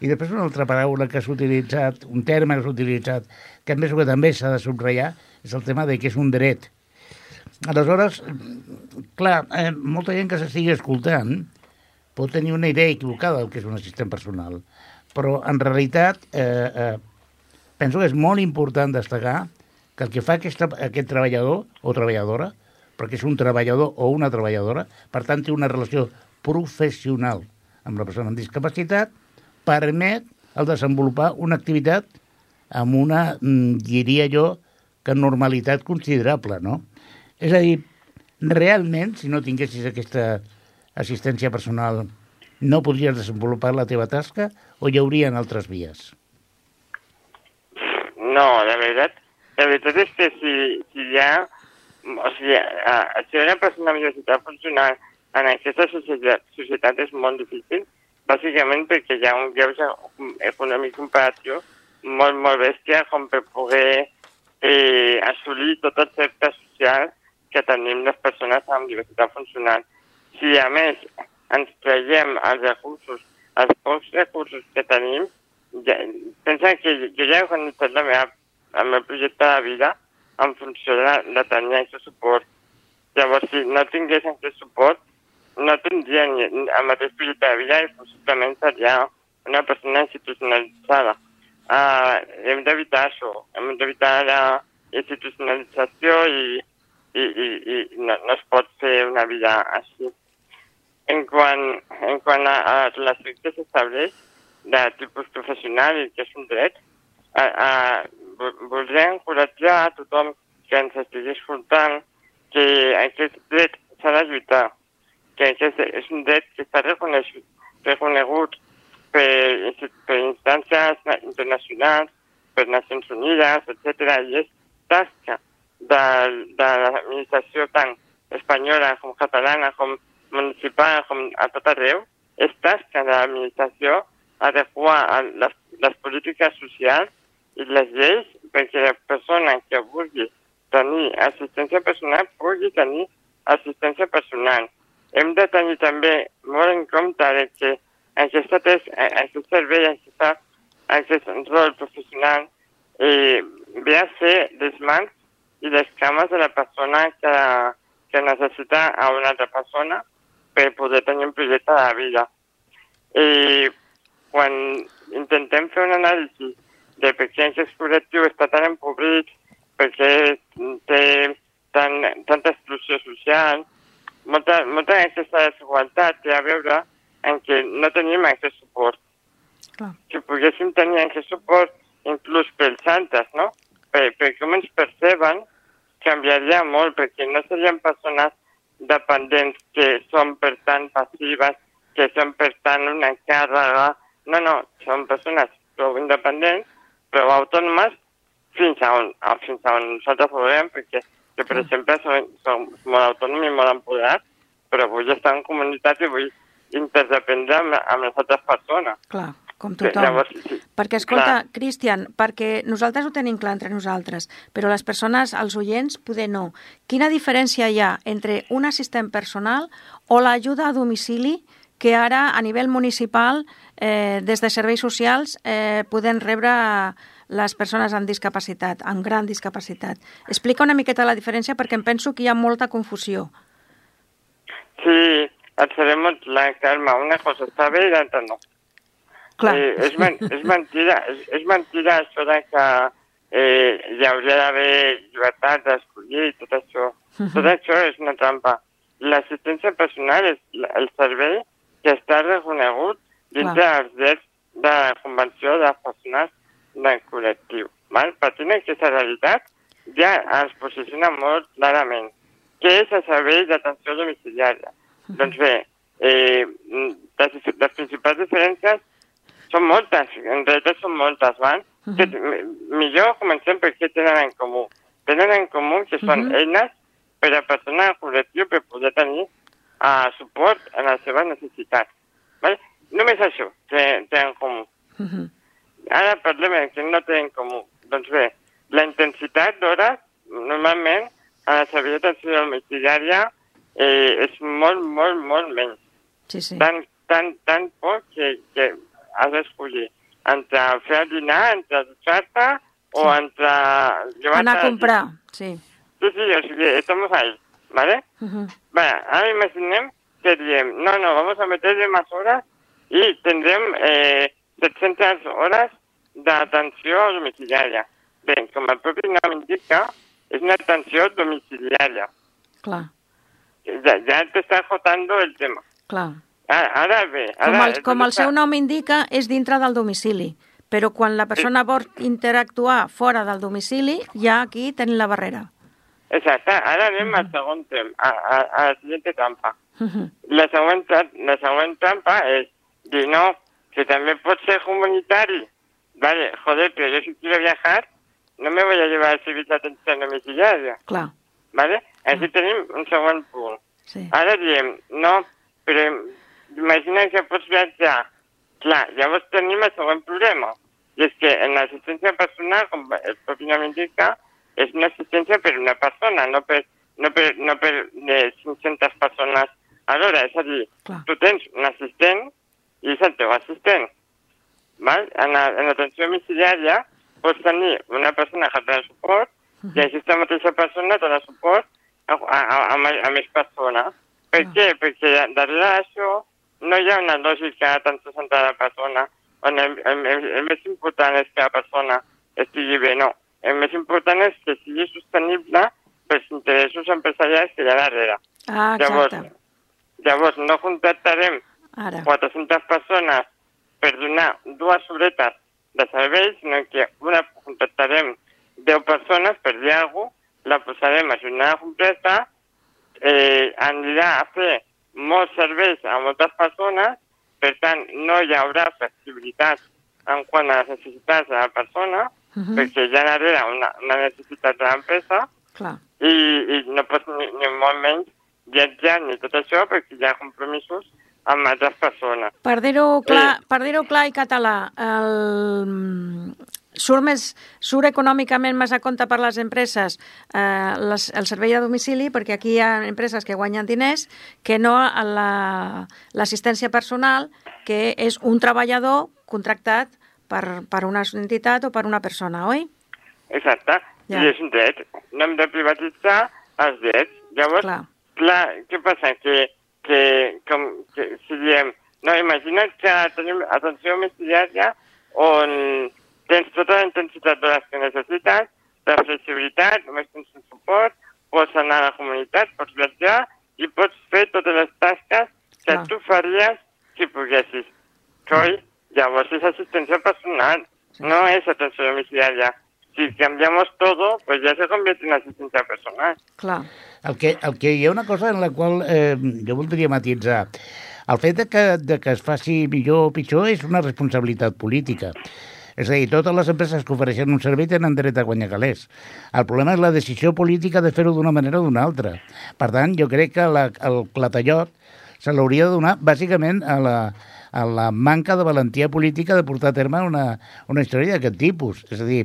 I després una altra paraula que has utilitzat, un terme que has utilitzat, que a més que també s'ha de subratllar, és el tema de que és un dret. Aleshores, clar, eh, molta gent que s'estigui escoltant pot tenir una idea equivocada del que és un assistent personal, però en realitat eh, eh, penso que és molt important destacar que el que fa aquesta, aquest treballador o treballadora, perquè és un treballador o una treballadora, per tant té una relació professional amb la persona amb discapacitat, permet el desenvolupar una activitat amb una, mm, diria jo, que normalitat considerable, no? És a dir, realment, si no tinguessis aquesta assistència personal, no podries desenvolupar la teva tasca o hi haurien altres vies? No, la veritat, la veritat és que si, si hi ha... O sigui, a, ser una persona amb diversitat funcional en aquesta societat, societat és molt difícil, bàsicament perquè hi ha un greuge econòmic comparatiu molt, molt bèstia com per poder eh, assolir tot el cercle social que tenim les persones amb diversitat funcional. Si a més ens traiem els recursos, els pocs recursos que tenim, ja, pensa que jo ja he organitzat la meva, el meu projecte de vida en funció de, de tenir aquest suport. Llavors, si no tingués aquest suport, no tindria ni el mateix projecte de vida i possiblement seria una persona institucionalitzada. Uh, hem d'evitar això, hem d'evitar la institucionalització i, i, i, i no, no es pot fer una vida així. En quant, en quant a, a que s'estableix de tipus professional que és un dret, a, a, vo- voldria encoratjar a tothom que ens estigui escoltant que aquest dret s'ha de lluitar, que aquest és un dret que està reconegut, reconegut per, per instàncies na- internacionals, per Nacions Unides, etc. I és tasca de, de l'administració tant espanyola com catalana, com municipal, com a tot arreu, és tasca de l'administració adequar a les, les polítiques socials i les lleis perquè la persona que vulgui tenir assistència personal pugui tenir assistència personal. Hem de tenir també molt en compte que aquesta tes, aquest servei, aquesta, aquest rol professional eh, ve a ser les mans i les cames de la persona que, que necessita a una altra persona per poder tenir un projecte de vida. I quan intentem fer un anàlisi de per què aquest col·lectiu està tan empobrit, per què té tan, tanta exclusió social, molta, molta d'aquesta desigualtat té a veure en què no tenim aquest suport. Clar. Si poguéssim tenir aquest suport inclús pels altres, no? Per, per com ens perceben canviaria molt, perquè no serien persones dependents que són per tant passives, que són per tant una càrrega. No, no, són persones prou independents, prou autònomes, fins a on, fins a on nosaltres veiem, perquè que, per exemple, som, som molt autònoms i molt empoderats, però vull estar en comunitat i vull interdependre amb, amb les altres persones. Clar, com tothom. llavors, sí, Perquè, escolta, clar. Cristian, perquè nosaltres ho tenim clar entre nosaltres, però les persones, els oients, poder no. Quina diferència hi ha entre un assistent personal o l'ajuda a domicili que ara, a nivell municipal, eh, des de serveis socials, eh, poden rebre les persones amb discapacitat, amb gran discapacitat. Explica una miqueta la diferència perquè em penso que hi ha molta confusió. Sí, et seré molt clar, Carme. Una cosa està bé i l'altra no. Clar. Eh, és, men és, mentida, és, és mentida això de que eh, hi hauria d'haver llibertat d'escollir i tot això. Tot això és una trampa. L'assistència personal és el servei que està reconegut dintre Clar. dels drets de la Convenció de Persones del Col·lectiu. Val? Partint d'aquesta realitat, ja es posiciona molt clarament. Què és el servei d'atenció domiciliària? Doncs bé, eh, les, les principals diferències són moltes, en realitat són moltes, val? que, m- millor comencem per què tenen en comú. Tenen en comú que són Mhm. eines per a persones del col·lectiu per poder tenir uh, suport en les seves necessitats. Val? Només això té, té en comú. Mhm. Ara parlem de què no té en comú. Doncs bé, la intensitat d'hores, normalment, a la servei d'atenció domiciliària eh, és molt, molt, molt menys. Sí, sí. Tan, tan, tan poc que, que has d'escollir entre fer el dinar, entre dutxar-te o Sí. entre... llevar-te Anar a comprar, sí. Sí, sí, o sigui, estamos ahí, ¿vale? Mhm. Vale, ahora imaginem que diem, no, no, vamos a meterle más horas y tendrem eh, 700 horas d'atenció domiciliària. Bé, com el propi nom indica, és una atenció domiciliària. Clar, Ja, ja t'està jotando el tema. clar. Ara, ara bé... Com Ara, el, com el seu nom indica, és dintre del domicili. Però quan la persona vol interactuar fora del domicili, ja aquí tenim la barrera. Exacte, ara anem al segon tema, a, a, a la siguiente trampa. La següent, la següent trampa és dir, no, que també pot ser comunitari. Vale, joder, pero yo si quiero viajar, no me voy a llevar el servicio de atención domiciliaria. Clar, Vale? Així tenim un segon punt. sí. Ara diem, no, però imagina que pots viatjar. Clar, llavors tenim el següent problema. I és que en l'assistència personal, com el propi nom indica, és una assistència per una persona, no per, no per, no per eh, 500 persones alhora. És a dir, Clar. tu tens un assistent i és el teu assistent. Val? En la- en l'atenció domiciliària pots tenir una persona que et dona suport i aquesta mateixa persona dona suport a, a, a, a, més persones. Per Ah. què? Perquè darrere d'això no hi ha una lògica tan centrada a la persona on el, el, el, el més important és que la persona estigui bé, no. El més important és que sigui sostenible pels interessos empresarials que hi ha darrere. Ah, Llavors, exacte. llavors no contractarem Ara. 400 persones per donar dues horetes de servei, sinó que una contractarem 10 persones per dir alguna cosa, la posarem a jornada completa, eh, anirà a fer molts serveis a moltes persones, per tant, no hi haurà flexibilitat en quant a les necessitats de la persona, Mhm. perquè ja darrere una, una necessitat de l'empresa, i, i no pots ni, ni molt menys viatjar ni tot això perquè hi ha compromisos amb altres persones. Per dir-ho clar, per dir clar i català, el... surt, més, surt econòmicament més a compte per les empreses eh, les, el servei a domicili, perquè aquí hi ha empreses que guanyen diners, que no a la- l'assistència personal, que és un treballador contractat per, per una entitat o per una persona, oi? Exacte. Ja. I és un dret. No hem de privatitzar els drets. Llavors, Clar. clar què passa? Que, que, com, que si diem, no, imagina't que tenim atenció domiciliària on tens tota la intensitat d'hores que necessites, la flexibilitat, només tens un suport, pots anar a la comunitat, pots viatjar i pots fer totes les tasques que Clar. tu faries si poguessis. Coi? Llavors és assistència personal, Sí. no és atenció domiciliària. si cambiamos todo, pues ya se convierte en asistencia personal. Clar. El que, el que hi ha una cosa en la qual eh, jo voldria matitzar. El fet de que, de que es faci millor o pitjor és una responsabilitat política. És a dir, totes les empreses que ofereixen un servei tenen dret a guanyar calés. El problema és la decisió política de fer-ho d'una manera o d'una altra. Per tant, jo crec que la, el clatallot se l'hauria de donar bàsicament a la, a la manca de valentia política de portar a terme una, una història d'aquest tipus. És a dir,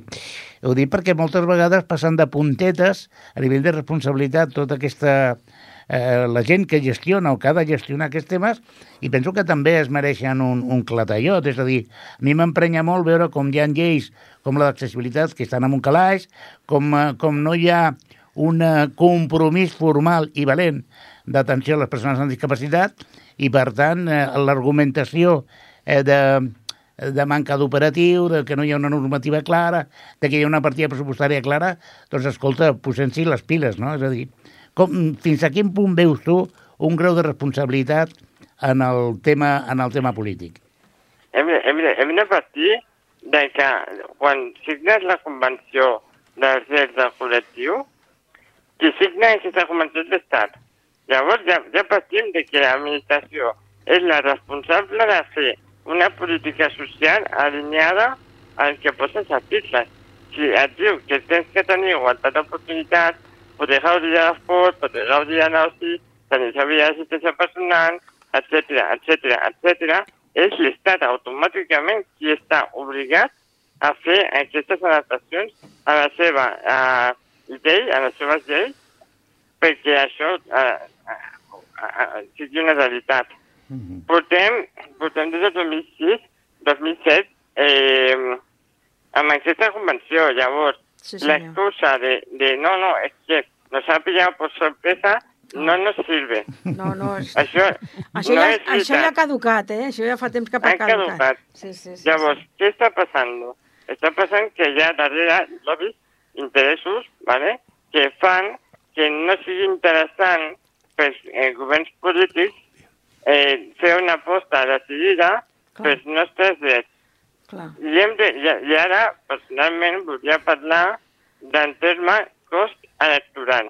ho dic perquè moltes vegades passen de puntetes a nivell de responsabilitat tota aquesta eh, la gent que gestiona o que ha de gestionar aquests temes i penso que també es mereixen un, un clatallot, és a dir, a mi m'emprenya molt veure com hi ha lleis com la d'accessibilitat que estan en un calaix, com, eh, com no hi ha un eh, compromís formal i valent d'atenció a les persones amb discapacitat i, per tant, eh, l'argumentació eh, de, de manca d'operatiu, de que no hi ha una normativa clara, de que hi ha una partida pressupostària clara, doncs, escolta, posem-s'hi les piles, no? És a dir, com, fins a quin punt veus tu un grau de responsabilitat en el tema, en el tema polític? Hem, hem, hem de partir de que quan signes la convenció dels drets del col·lectiu, qui signa aquesta convenció és l'Estat. Llavors ja, ja partim de que l'administració és la responsable de fer una política social alineada al que posa els articles. Si et diu que tens que tenir igualtat d'oportunitats, gaudir de l'esport, poder gaudir de l'oci, tenir servei d'assistència personal, etc etc etc, és l'Estat automàticament qui està obligat a fer aquestes adaptacions a la seva eh, llei, a les seves lleis, perquè això eh, eh, sigui una realitat. Mm -hmm. Portem, portem des del 2006, 2007, eh, amb aquesta convenció. Llavors, Sí, la excusa de, de no, no, es que nos ha pillado por sorpresa, no nos sirve. No, no, és... Això, Això, no ja, és això ja ha caducat, eh? Això ja fa temps que ha caducat. caducat. Sí, sí, sí. Llavors, sí. què està passant? Està passant que hi ha darrere lobbies, interessos, ¿vale? que fan que no sigui interessant pels eh, governs polítics eh, fer una aposta decidida Clar. pels nostres drets. Hem de, i, I ara, personalment, volia parlar del terme cost electoral.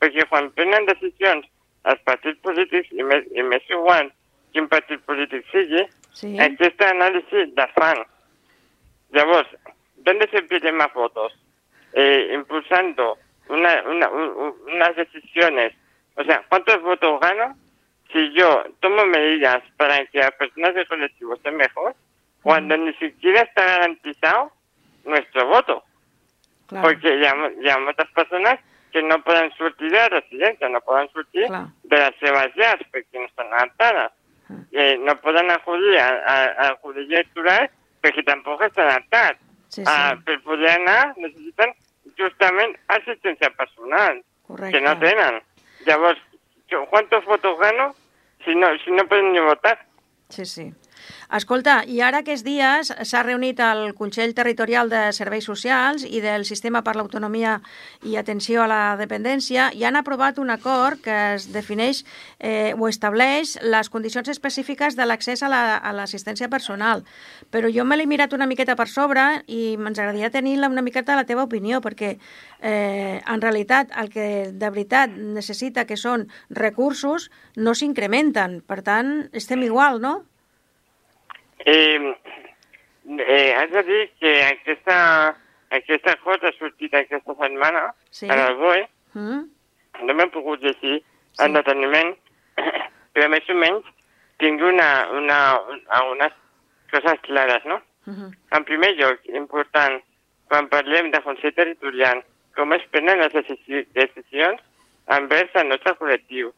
Perquè quan prenen decisions els partits polítics, i més, i més igual quin partit polític sigui, Sí. aquesta anàlisi la fan. Llavors, ¿dónde se piden más votos? Eh, impulsando una, una, un- unas decisiones. O sea, ¿cuántos votos gano si yo tomo medidas para que las personas del colectivo estén mejor cuando ni siquiera está garantizado nuestro voto? Clar. Porque hi ha, hi ha moltes persones que no poden sortir de la residència, no poden sortir Clar. de les seves llars perquè no estan adaptades. Eh, no poden acudir a, a, a acudir electoral perquè tampoc estan adaptats. Sí, sí. Ah, per poder anar necessiten justament assistència personal, Correcte. que no tenen. Llavors, jo- ¿cuántos votos gano si no, si no poden ni votar? Sí, sí. Escolta, i ara aquests dies s'ha reunit el Consell Territorial de Serveis Socials i del Sistema per l'Autonomia i Atenció a la Dependència i han aprovat un acord que es defineix eh, o estableix les condicions específiques de l'accés a la- l'assistència personal. Però jo me l'he mirat una miqueta per sobre i ens agradaria tenir la- una miqueta la teva opinió, perquè eh, en realitat el que de veritat necessita que són recursos no s'incrementen. Per tant, estem igual, no? Eh, eh, has de dir que aquesta, aquesta cosa ha sortit aquesta setmana Sí. en el BOE, Mm? no m'he pogut llegir sí. en deteniment, però més o menys tinc una, una, una, unes coses clares, no? Mhm. En primer lloc, important, quan parlem de Consell Territorial, com es prenen les decisi- decisions envers el nostre col·lectiu.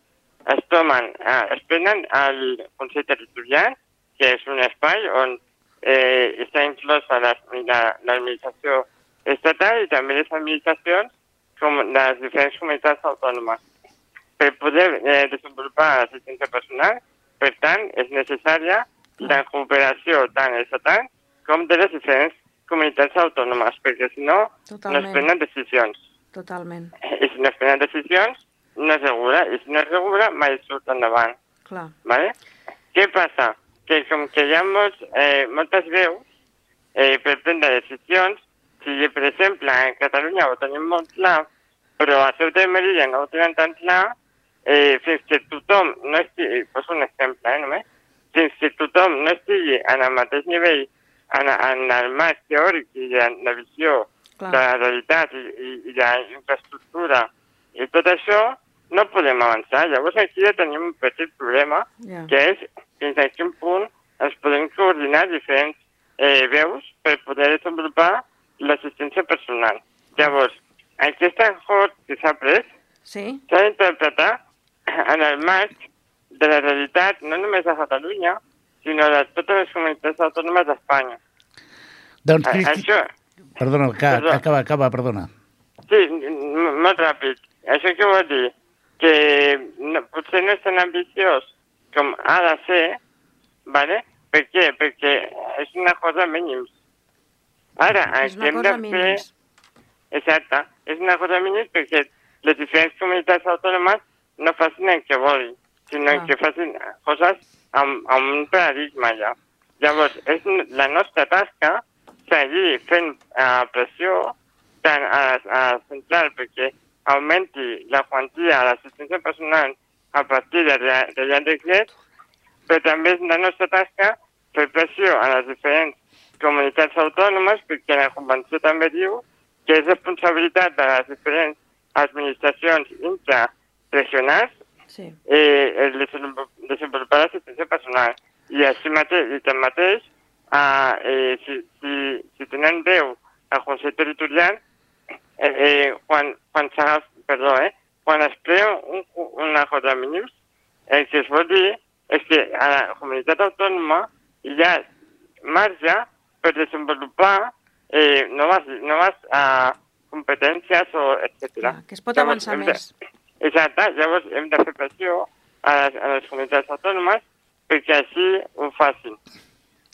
Es tomen, eh, es prenen al Consell Territorial, que és un espai on eh, està inclosa la- la- l'administració estatal i també les administracions com les diferents comunitats autònomes. Per poder eh, desenvolupar l'assistència personal, per tant, és necessària la cooperació tant estatal com de les diferents comunitats autònomes, perquè si no, no Totalment. es prenen decisions. Totalment, I si no es prenen decisions, no es regula, i si no es regula, mai surt endavant. clar. ¿vale? Què passa? Que com que hi ha molts, eh, moltes veus eh, per prendre decisions, sigui, per exemple, a Catalunya ho tenim molt clar, però a Ceuta i Melilla no ho tenen tan clar, eh, fins que tothom no estigui, poso un exemple, eh, només, fins que tothom no estigui en el mateix nivell en, en el marc teòric i en la visió Clar. de la realitat i, i, i de la infraestructura i tot això, no podem avançar. Llavors aquí ja tenim un petit problema, Ja. que és fins a quin punt es podem coordinar diferents eh, veus per poder desenvolupar l'assistència personal. Llavors, aquest acord que s'ha pres Sí? s'ha d'interpretar en el marc de la realitat no només de Catalunya, sinó de totes les comunitats autònomes d'Espanya. Doncs, A- Cristi... Això, Perdona, que, Perdó. acaba, acaba, perdona. sí, molt ràpid. Això què vol dir? Que no, potser no és tan ambiciós com ha de ser, ¿vale? Per què? Perquè és una cosa mínims. Ara, el És que una hem de cosa fer... mínims. Exacte. És una cosa mínims perquè les diferents comunitats autònomes no facin el que vulguin, sinó Ah. que facin coses amb, amb un paradigma ja. Llavors, és la nostra tasca seguir fent uh, pressió tant a, a central perquè augmenti la quantia de l'assistència personal a partir de, de ja decret, però també és la nostra tasca fer pressió a les diferents comunitats autònomes perquè la Convenció també diu que és responsabilitat de les diferents administracions intraregionals Sí. eh, el desenvolupar, l'assistència personal. I així mateix, i tanmateix, eh, eh, si, si, si tenen veu al Consell Territorial, eh, eh, quan, quan, s'agaf, perdó, eh, quan es crea un, una cosa de mínims, el que es vol dir és que a la comunitat autònoma hi ha marge per desenvolupar eh, noves, noves uh, competències o etc. Clar, que es pot avançar més. Exacte, llavors hem de fer pressió a les, a les comunitats autònomes perquè així ho facin.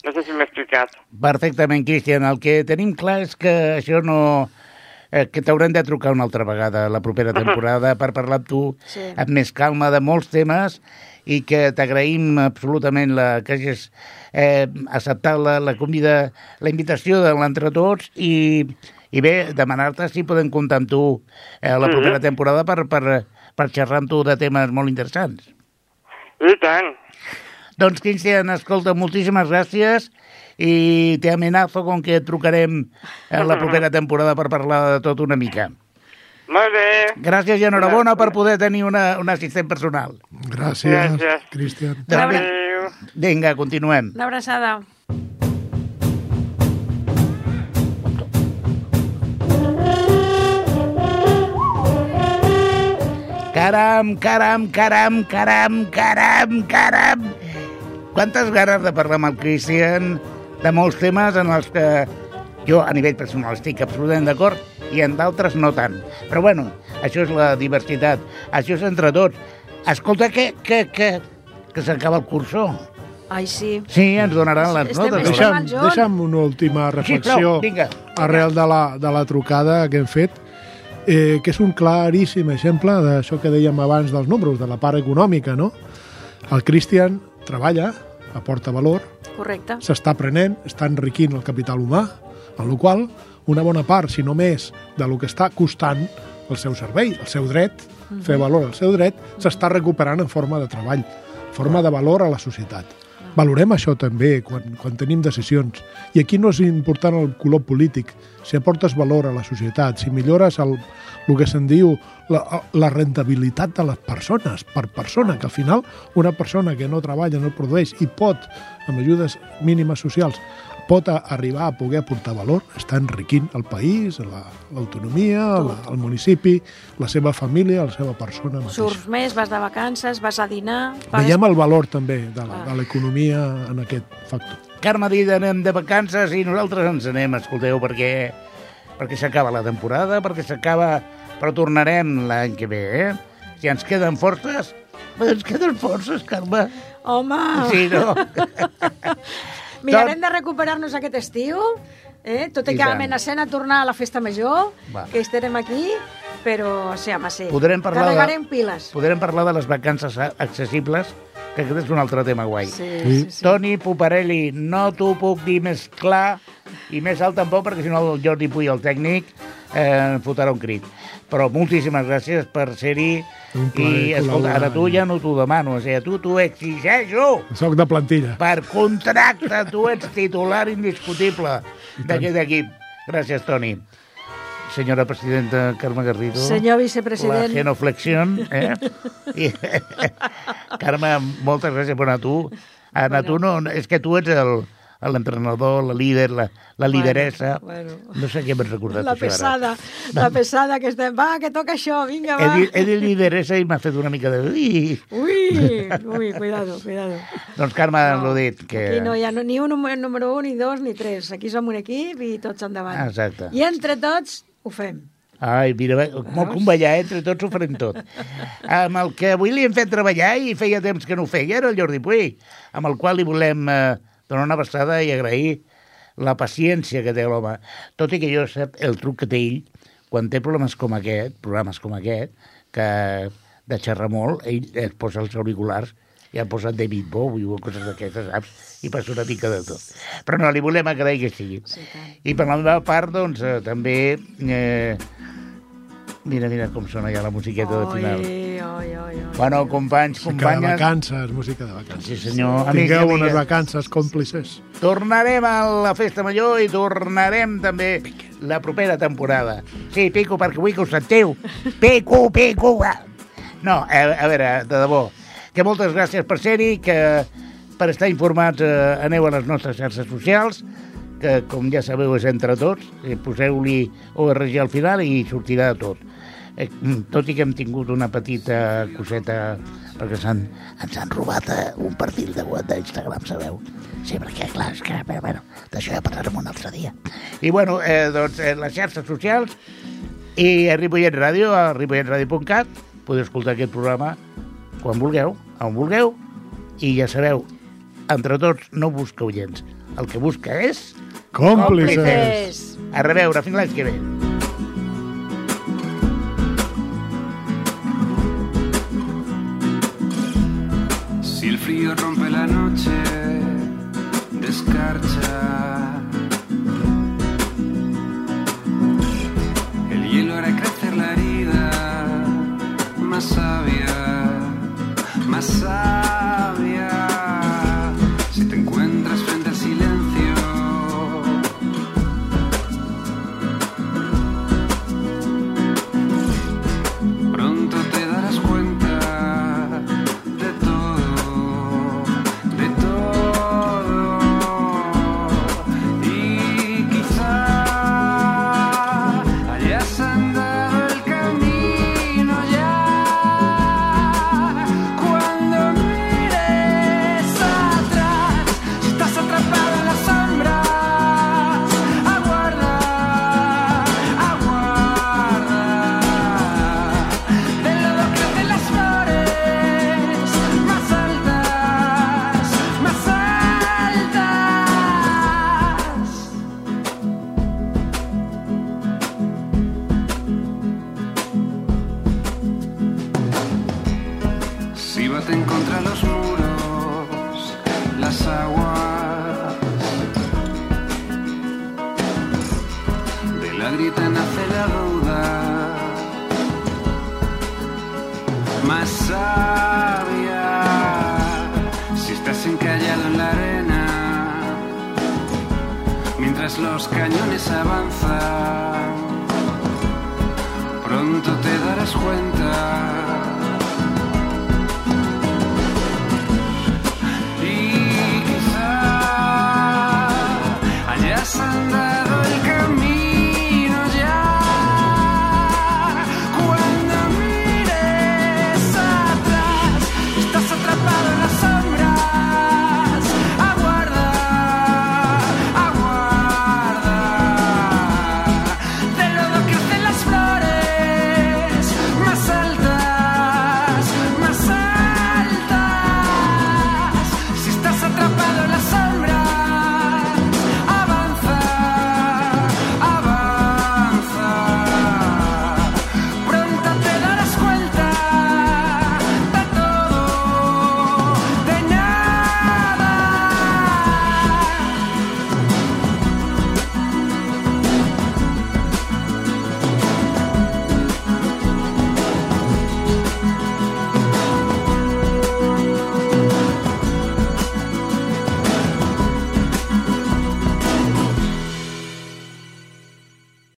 No sé si m'he explicat. Perfectament, Cristian. El que tenim clar és que això no... eh, que t'haurem de trucar una altra vegada la propera temporada per parlar amb tu Sí. amb més calma de molts temes i que t'agraïm absolutament la, que hagis eh, acceptat la, la convida, la invitació de l'entre tots i, i bé, demanar-te si podem comptar amb tu eh, la propera temporada per, per, per xerrar amb tu de temes molt interessants. I tant. Doncs, Cristian, escolta, moltíssimes gràcies i te amenazo con que et trucarem en la propera temporada per parlar de tot una mica. Molt bé. Gràcies i enhorabona per poder tenir una, un assistent personal. Gràcies, Gràcies. Cristian. Adéu. Vinga, continuem. Una abraçada. Caram, caram, caram, caram, caram, caram. Quantes ganes de parlar amb el Cristian de molts temes en els que jo a nivell personal estic absolutament d'acord i en d'altres no tant. Però bueno, això és la diversitat, això és entre tots. Escolta, que, que, que, que s'acaba el cursó. Ai, sí. Sí, ens donaran les Estem- notes. Deixa'm, deixa'm una última Sí, reflexió prou, vinga. arrel de la, de la trucada que hem fet, eh, que és un claríssim exemple d'això que dèiem abans dels números, de la part econòmica, no? El Christian treballa, aporta valor, Correcte. s'està aprenent, està enriquint el capital humà, en la qual una bona part, si no més, de lo que està costant el seu servei, el seu dret, fer valor al seu dret, s'està recuperant en forma de treball, forma de valor a la societat. Valorem això també quan, quan tenim decisions. I aquí no és important el color polític. Si aportes valor a la societat, si millores el, el que se'n diu la, la rentabilitat de les persones per persona, que al final una persona que no treballa, no produeix i pot, amb ajudes mínimes socials, pot arribar a poder aportar valor, està enriquint el país, la- l'autonomia, la, el municipi, la seva família, la seva persona mateixa. Surts més, vas de vacances, vas a dinar... pagues- Veiem el valor també de la- Clar. de l'economia en aquest factor. Carme ha dit anem de vacances i nosaltres ens anem, escolteu, perquè, perquè s'acaba la temporada, perquè s'acaba... Però tornarem l'any que ve, eh? Si ens queden forces... Ens queden forces, Carme. Home! Sí, no? Mirarem de recuperar-nos aquest estiu, eh? tot i I que tant. amenacem a tornar a la festa major, Va. que estarem aquí, però, sí, home, sí. Podrem parlar de- Carregarem piles. Podrem parlar de les vacances accessibles, que aquest és un altre tema guai. Sí, sí, sí. Toni Puparelli, no t'ho puc dir més clar i més alt tampoc, perquè si no el Jordi Puy, el tècnic, eh, fotrà un crit. Però moltíssimes gràcies per ser-hi i, escolta, ara tu ja no t'ho demano, o sigui, a tu t'ho exigeixo. Soc de plantilla. Per contracte, tu ets titular indiscutible d'aquest equip. Gràcies, Toni. Senyora presidenta Carme Garrido. Senyor La vicepresident, genoflexión, eh? I, Carme, moltes gràcies per anar a tu. Anar a tu no, és que tu ets el l'entrenador, la líder, la, la lideressa. bueno. No sé què m'has recordat la això ara. pesada, la pesada que estem... Va, que toca això, vinga, He va. dit, he dit lideressa i m'ha fet una mica de... Ui. Ui, ui, cuidado, cuidado. Doncs Carme, no. l'ho dit, que... Aquí no hi ha ni un número, número un, ni dos, ni tres. Aquí som un equip i tots endavant. Ah, exacte. I entre tots ho fem. Ai, mira, molt convallar, eh? entre tots ho farem tot. Amb el que avui li hem fet treballar i feia temps que no ho feia era el Jordi Puig, amb el qual li volem eh, donar una abraçada i agrair la paciència que té l'home. Tot i que jo sap el truc que té ell, quan té problemes com aquest, programes com aquest, que de xerrar molt, ell es posa els auriculars i ha posat David Bowie o coses d'aquestes, saps? I passa una mica de tot. Però no, li volem agrair que sigui. Sí, tant. I per la meva part, doncs, eh, també... Eh, mira, mira com sona ja la musiqueta de final. Oi, oi, oi, oi. Bueno, companys, Música de companyes, vacances, música de vacances. Sí, senyor. Amics Tingueu unes vacances còmplices. tornarem a la Festa Major i tornarem també la propera temporada. Sí, pico, perquè vull que ho sentiu. Pico, pico. va. No, a, a veure, de debò, que moltes gràcies per ser-hi, que per estar informats eh, aneu a les nostres xarxes socials, que com ja sabeu és entre tots, eh, poseu-li ORG al final i sortirà tot. Eh, mm, tot i que hem tingut una petita coseta perquè s'han, ens han robat eh, un perfil de d'Instagram, sabeu? Sí, perquè, clar, és que, però, bueno, d'això ja parlarem un altre dia. I, bueno, eh, doncs, eh, les xarxes socials i a Ripollet Ràdio, a ripolletradio.cat, podeu escoltar aquest programa quan vulgueu, on vulgueu, i ja sabeu, entre tots no busca oients. El que busca és... Còmplices! Còmplices. A reveure, fins l'any que ve. Si el frío rompe la noche, descarcha. El hielo hará crecer la herida, más sabia, más sabia. Si baten contra los muros las aguas. De la grieta nace la duda. Más sabia si estás encallado en la arena mientras los cañones avanzan pronto te darás cuenta